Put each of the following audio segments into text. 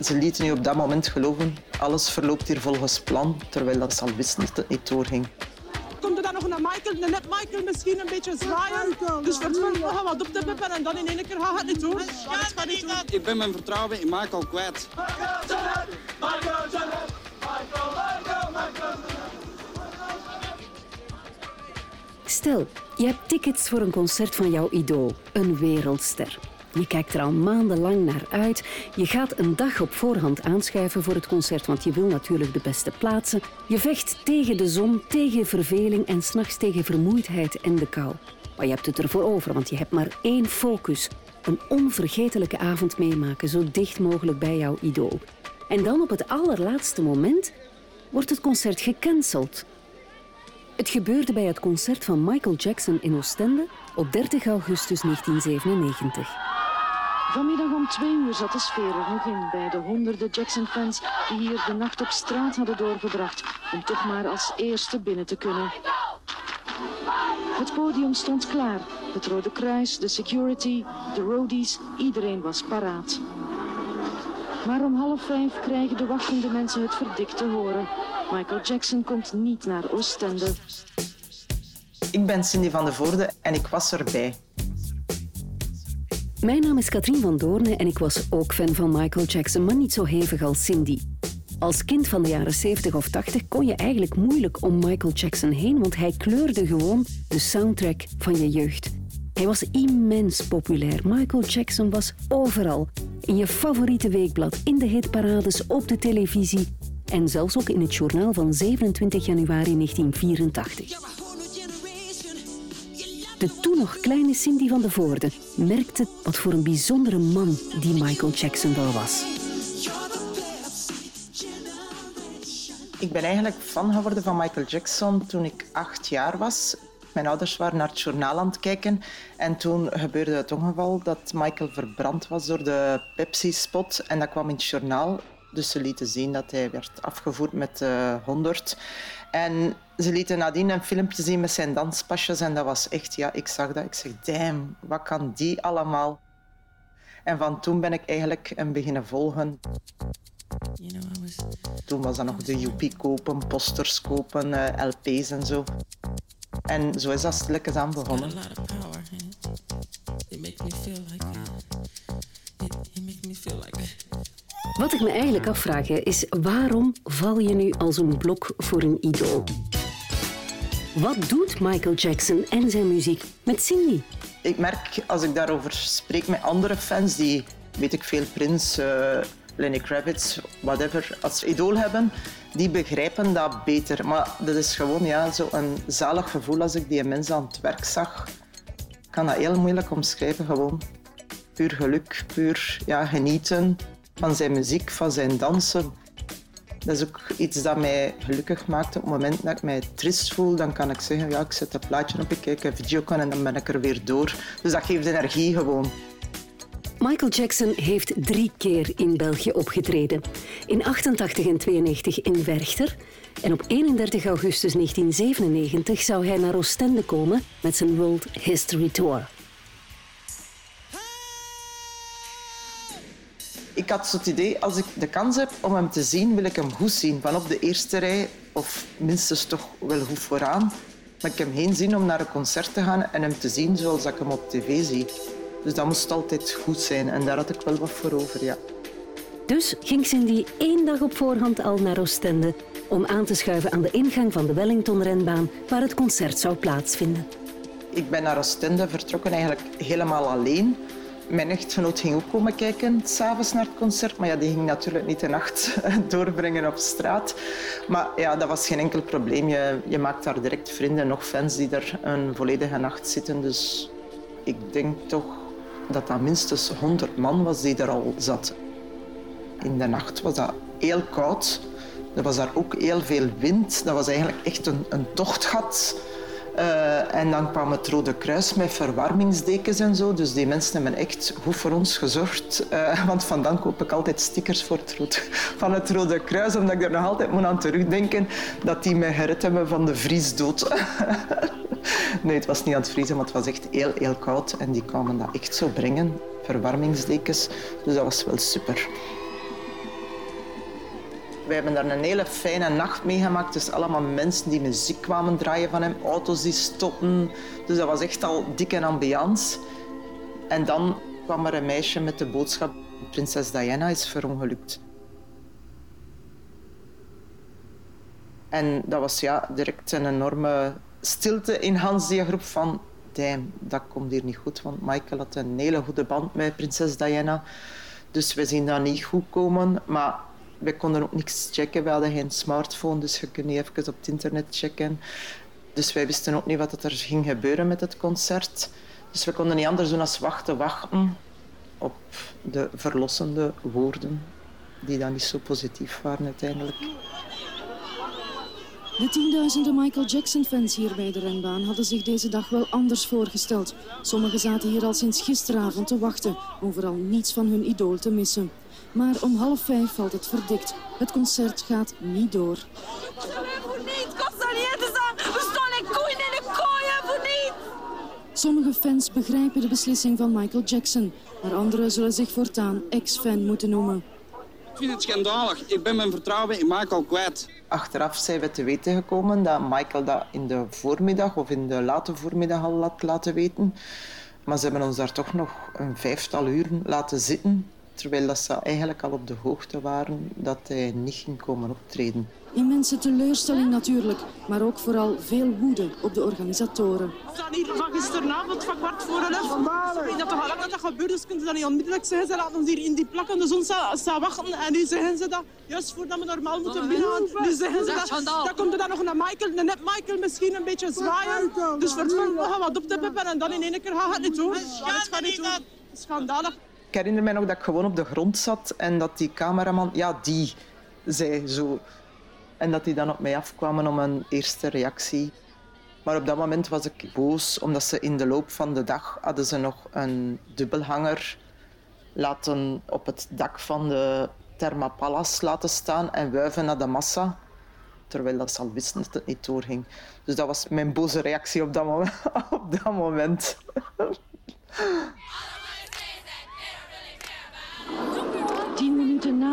Ze lieten nu op dat moment geloven, alles verloopt hier volgens plan, terwijl dat ze al wisten dat het niet doorging. Komt er dan nog naar Michael, net Michael misschien een beetje zwaaien. Dus het gaan wat op te bippen en dan in één keer gaat het niet door. Ik ben mijn vertrouwen in Michael kwijt. Stel, je hebt tickets voor een concert van jouw idool, een wereldster. Je kijkt er al maandenlang naar uit. Je gaat een dag op voorhand aanschuiven voor het concert, want je wil natuurlijk de beste plaatsen. Je vecht tegen de zon, tegen verveling en s'nachts tegen vermoeidheid en de kou. Maar je hebt het ervoor over, want je hebt maar één focus. Een onvergetelijke avond meemaken, zo dicht mogelijk bij jouw idool. En dan op het allerlaatste moment wordt het concert gecanceld. Het gebeurde bij het concert van Michael Jackson in Oostende op 30 augustus 1997. Vanmiddag om twee uur zat de sfeer er nog in bij de honderden Jackson-fans die hier de nacht op straat hadden doorgebracht om toch maar als eerste binnen te kunnen. Het podium stond klaar. Het Rode Kruis, de security, de roadies, iedereen was paraat. Maar om half vijf krijgen de wachtende mensen het verdikt te horen. Michael Jackson komt niet naar Oostende. Ik ben Cindy van de Voorde en ik was erbij. Mijn naam is Katrien van Doorne en ik was ook fan van Michael Jackson, maar niet zo hevig als Cindy. Als kind van de jaren 70 of 80 kon je eigenlijk moeilijk om Michael Jackson heen, want hij kleurde gewoon de soundtrack van je jeugd. Hij was immens populair. Michael Jackson was overal. In je favoriete weekblad, in de hitparades, op de televisie en zelfs ook in het journaal van 27 januari 1984. De toen nog kleine Cindy van de Voorde merkte wat voor een bijzondere man die Michael Jackson wel was. Ik ben eigenlijk fan geworden van Michael Jackson toen ik acht jaar was. Mijn ouders waren naar het journaal aan het kijken en toen gebeurde het ongeval dat Michael verbrand was door de Pepsi-spot en dat kwam in het journaal. Dus ze lieten zien dat hij werd afgevoerd met de 100. En ze lieten nadien een filmpje zien met zijn danspasjes en dat was echt, ja, ik zag dat. Ik zeg, damn, wat kan die allemaal? En van toen ben ik eigenlijk een beginnen volgen. Toen was dat nog de Joepie kopen, posters kopen, uh, LP's en zo. En zo is dat stilletjes aan begonnen. Wat ik me eigenlijk afvraag is, waarom val je nu als een blok voor een idool? Wat doet Michael Jackson en zijn muziek met Cindy? Ik merk als ik daarover spreek met andere fans die, weet ik veel, Prince, uh, Lenny Kravitz, whatever, als idool hebben, die begrijpen dat beter. Maar dat is gewoon ja, zo een zalig gevoel als ik die mensen aan het werk zag. Ik kan dat heel moeilijk omschrijven, gewoon. Puur geluk, puur ja, genieten van zijn muziek, van zijn dansen. Dat is ook iets dat mij gelukkig maakt. Op het moment dat ik mij trist voel, dan kan ik zeggen, ja, ik zet een plaatje op, ik kijk een video en dan ben ik er weer door. Dus dat geeft energie gewoon. Michael Jackson heeft drie keer in België opgetreden. In 88 en 92 in Werchter. En op 31 augustus 1997 zou hij naar Oostende komen met zijn World History Tour. ik had zo het idee, als ik de kans heb om hem te zien, wil ik hem goed zien. Van op de eerste rij, of minstens toch wel goed vooraan. Maar ik heb geen zin om naar een concert te gaan en hem te zien zoals ik hem op tv zie. Dus dat moest altijd goed zijn en daar had ik wel wat voor over, ja. Dus ging Cindy één dag op voorhand al naar Oostende om aan te schuiven aan de ingang van de Wellington-renbaan waar het concert zou plaatsvinden. Ik ben naar Oostende vertrokken eigenlijk helemaal alleen. Mijn echtgenoot ging ook komen kijken, s'avonds naar het concert. Maar ja, die ging natuurlijk niet de nacht doorbrengen op straat. Maar ja, dat was geen enkel probleem. Je, je maakt daar direct vrienden, nog fans die er een volledige nacht zitten. Dus ik denk toch dat dat minstens 100 man was die er al zat. In de nacht was dat heel koud. Er was daar ook heel veel wind. Dat was eigenlijk echt een, een tochtgat uh, en dan kwam het Rode Kruis met verwarmingsdekens en zo. Dus die mensen hebben echt goed voor ons gezorgd. Uh, want vandaag koop ik altijd stickers voor het Rode, van het Rode Kruis. Omdat ik er nog altijd moet aan terugdenken dat die mij gered hebben van de vriesdood. Nee, het was niet aan het vriezen, maar het was echt heel, heel koud. En die kwamen dat echt zo brengen, verwarmingsdekens. Dus dat was wel super. We hebben daar een hele fijne nacht meegemaakt. Dus allemaal mensen die muziek kwamen draaien van hem, auto's die stoppen. Dus dat was echt al dikke ambiance. En dan kwam er een meisje met de boodschap: Prinses Diana is verongelukt. En dat was ja, direct een enorme stilte in Hans die groep van... Damn, dat komt hier niet goed, want Michael had een hele goede band met prinses Diana. Dus we zien dat niet goed komen. Maar we konden ook niks checken. We hadden geen smartphone, dus je kunt niet even op het internet checken. Dus wij wisten ook niet wat er ging gebeuren met het concert. Dus we konden niet anders doen dan wachten, wachten op de verlossende woorden, die dan niet zo positief waren uiteindelijk. De tienduizenden Michael Jackson-fans hier bij de renbaan hadden zich deze dag wel anders voorgesteld. Sommigen zaten hier al sinds gisteravond te wachten, overal niets van hun idool te missen. Maar om half vijf valt het verdikt. Het concert gaat niet door. Sommige fans begrijpen de beslissing van Michael Jackson, maar anderen zullen zich voortaan ex-fan moeten noemen. Vind het schandalig. Ik ben mijn vertrouwen in Michael kwijt. Achteraf zijn we te weten gekomen dat Michael dat in de voormiddag of in de late voormiddag al had laten weten. Maar ze hebben ons daar toch nog een vijftal uren laten zitten terwijl dat ze eigenlijk al op de hoogte waren dat hij niet ging komen optreden. Immense teleurstelling natuurlijk, maar ook vooral veel woede op de organisatoren. We staan hier van gisteravond van kwart voor elf. Weet dat toch al lang dat dat gebeurt, dus kunnen ze dat niet onmiddellijk zeggen. Ze laten ons hier in die plakkende zon staan, wachten en nu zeggen ze dat, juist voordat we normaal moeten binnengaan, nu zeggen ze dat. Dan komt er dan nog een Michael, een net Michael misschien een beetje zwaaien. Dus voor het gaan we wat op te peppen en dan in één keer gaat het niet door. Het gaat niet door. Schandalig. Ik herinner mij nog dat ik gewoon op de grond zat en dat die cameraman, ja, die zei zo. En dat die dan op mij afkwamen om een eerste reactie. Maar op dat moment was ik boos, omdat ze in de loop van de dag hadden ze nog een dubbelhanger laten op het dak van de Thermapalas laten staan en wuiven naar de massa. Terwijl dat ze al wisten dat het niet doorging. Dus dat was mijn boze reactie op dat moment. op dat moment.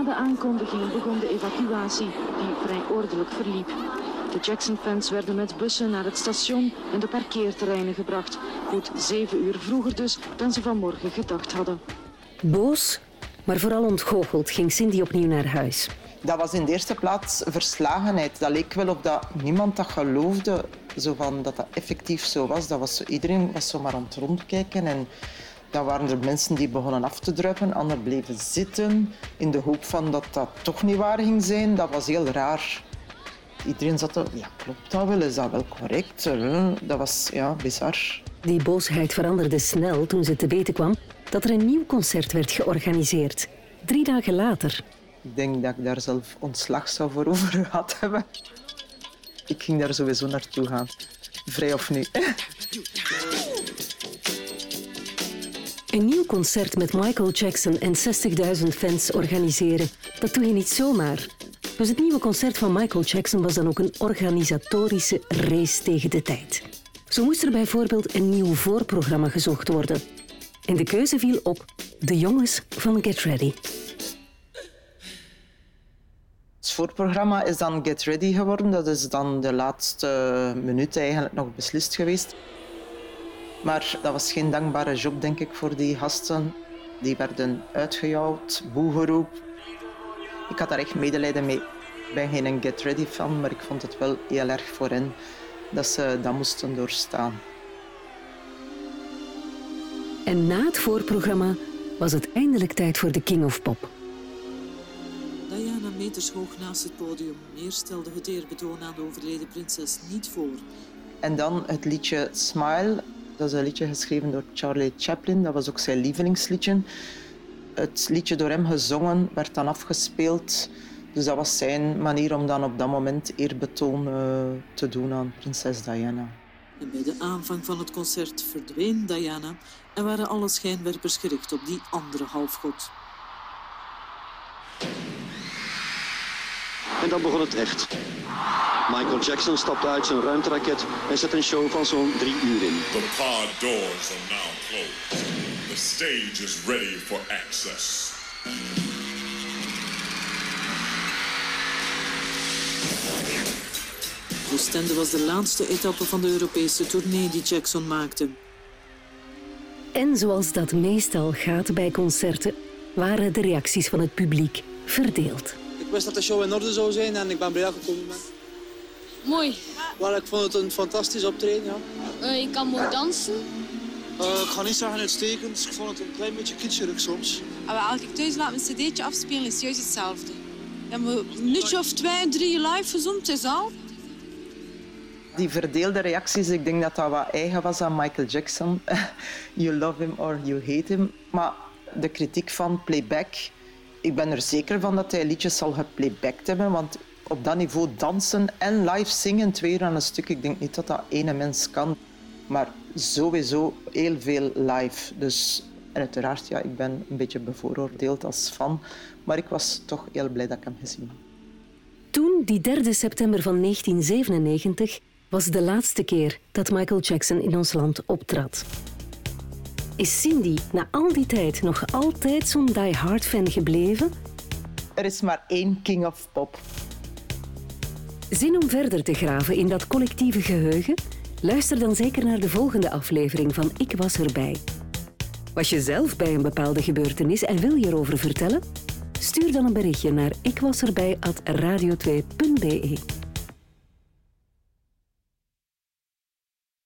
De aankondiging begon de evacuatie, die vrij ordelijk verliep. De Jackson-fans werden met bussen naar het station en de parkeerterreinen gebracht. Goed zeven uur vroeger dus dan ze vanmorgen gedacht hadden. Boos, maar vooral ontgoocheld ging Cindy opnieuw naar huis. Dat was in de eerste plaats verslagenheid. Dat leek wel of dat niemand dat geloofde, zo van dat dat effectief zo was. Dat was zo, iedereen was zo maar aan het rondkijken en dan waren er mensen die begonnen af te druipen, anderen bleven zitten in de hoop van dat dat toch niet waar ging zijn. Dat was heel raar. Iedereen zat er, ja, klopt dat wel? Is dat wel correct? Dat was ja, bizar. Die boosheid veranderde snel toen ze te weten kwam dat er een nieuw concert werd georganiseerd. Drie dagen later. Ik denk dat ik daar zelf ontslag zou voor over gehad hebben. Ik ging daar sowieso naartoe gaan. Vrij of niet. Een nieuw concert met Michael Jackson en 60.000 fans organiseren, dat doe je niet zomaar. Dus het nieuwe concert van Michael Jackson was dan ook een organisatorische race tegen de tijd. Zo moest er bijvoorbeeld een nieuw voorprogramma gezocht worden. En de keuze viel op de jongens van Get Ready. Het voorprogramma is dan Get Ready geworden. Dat is dan de laatste minuut eigenlijk nog beslist geweest. Maar dat was geen dankbare job, denk ik, voor die gasten. Die werden uitgejouwd, boegeroep. Ik had daar echt medelijden mee. Ik ben geen Get Ready fan, maar ik vond het wel heel erg voor hen dat ze dat moesten doorstaan. En na het voorprogramma was het eindelijk tijd voor de King of Pop. Diana meters hoog naast het podium. Meer stelde het eerbetoon aan de overleden prinses niet voor. En dan het liedje Smile dat is een liedje geschreven door Charlie Chaplin. Dat was ook zijn lievelingsliedje. Het liedje door hem gezongen werd dan afgespeeld. Dus dat was zijn manier om dan op dat moment eerbetoon uh, te doen aan prinses Diana. En bij de aanvang van het concert verdween Diana en waren alle schijnwerpers gericht op die andere halfgod. En dan begon het echt. Michael Jackson stapt uit zijn ruimteraket en zet een show van zo'n drie uur in. The pod doors are now closed. The stage is ready for access. Oostende was de laatste etappe van de Europese tournee die Jackson maakte. En zoals dat meestal gaat bij concerten, waren de reacties van het publiek verdeeld. Ik wist dat de show in orde zou zijn en ik ben blij dat ik gekomen ben. Mooi. Wel, ik vond het een fantastisch optreden. Ja. Uh, je kan mooi dansen. Uh, ik ga niet zeggen uitstekend, ik vond het een klein beetje kitscherig soms. Maar als ik thuis laat mijn cd'tje afspelen, is het juist hetzelfde. We hebben een minuutje of twee, drie live gezond, is al. Die verdeelde reacties, ik denk dat dat wat eigen was aan Michael Jackson. you love him or you hate him. Maar de kritiek van playback, ik ben er zeker van dat hij liedjes zal geplaybacked hebben, want op dat niveau dansen en live zingen, twee uur aan een stuk, ik denk niet dat dat ene mens kan. Maar sowieso heel veel live. Dus uiteraard, ja, ik ben een beetje bevooroordeeld als fan, maar ik was toch heel blij dat ik hem gezien heb. Toen, die 3 september van 1997, was de laatste keer dat Michael Jackson in ons land optrad. Is Cindy na al die tijd nog altijd zo'n die-hard fan gebleven? Er is maar één King of Pop. Zin om verder te graven in dat collectieve geheugen? Luister dan zeker naar de volgende aflevering van Ik was erbij. Was je zelf bij een bepaalde gebeurtenis en wil je erover vertellen? Stuur dan een berichtje naar ikwasεrbij.radio2.be.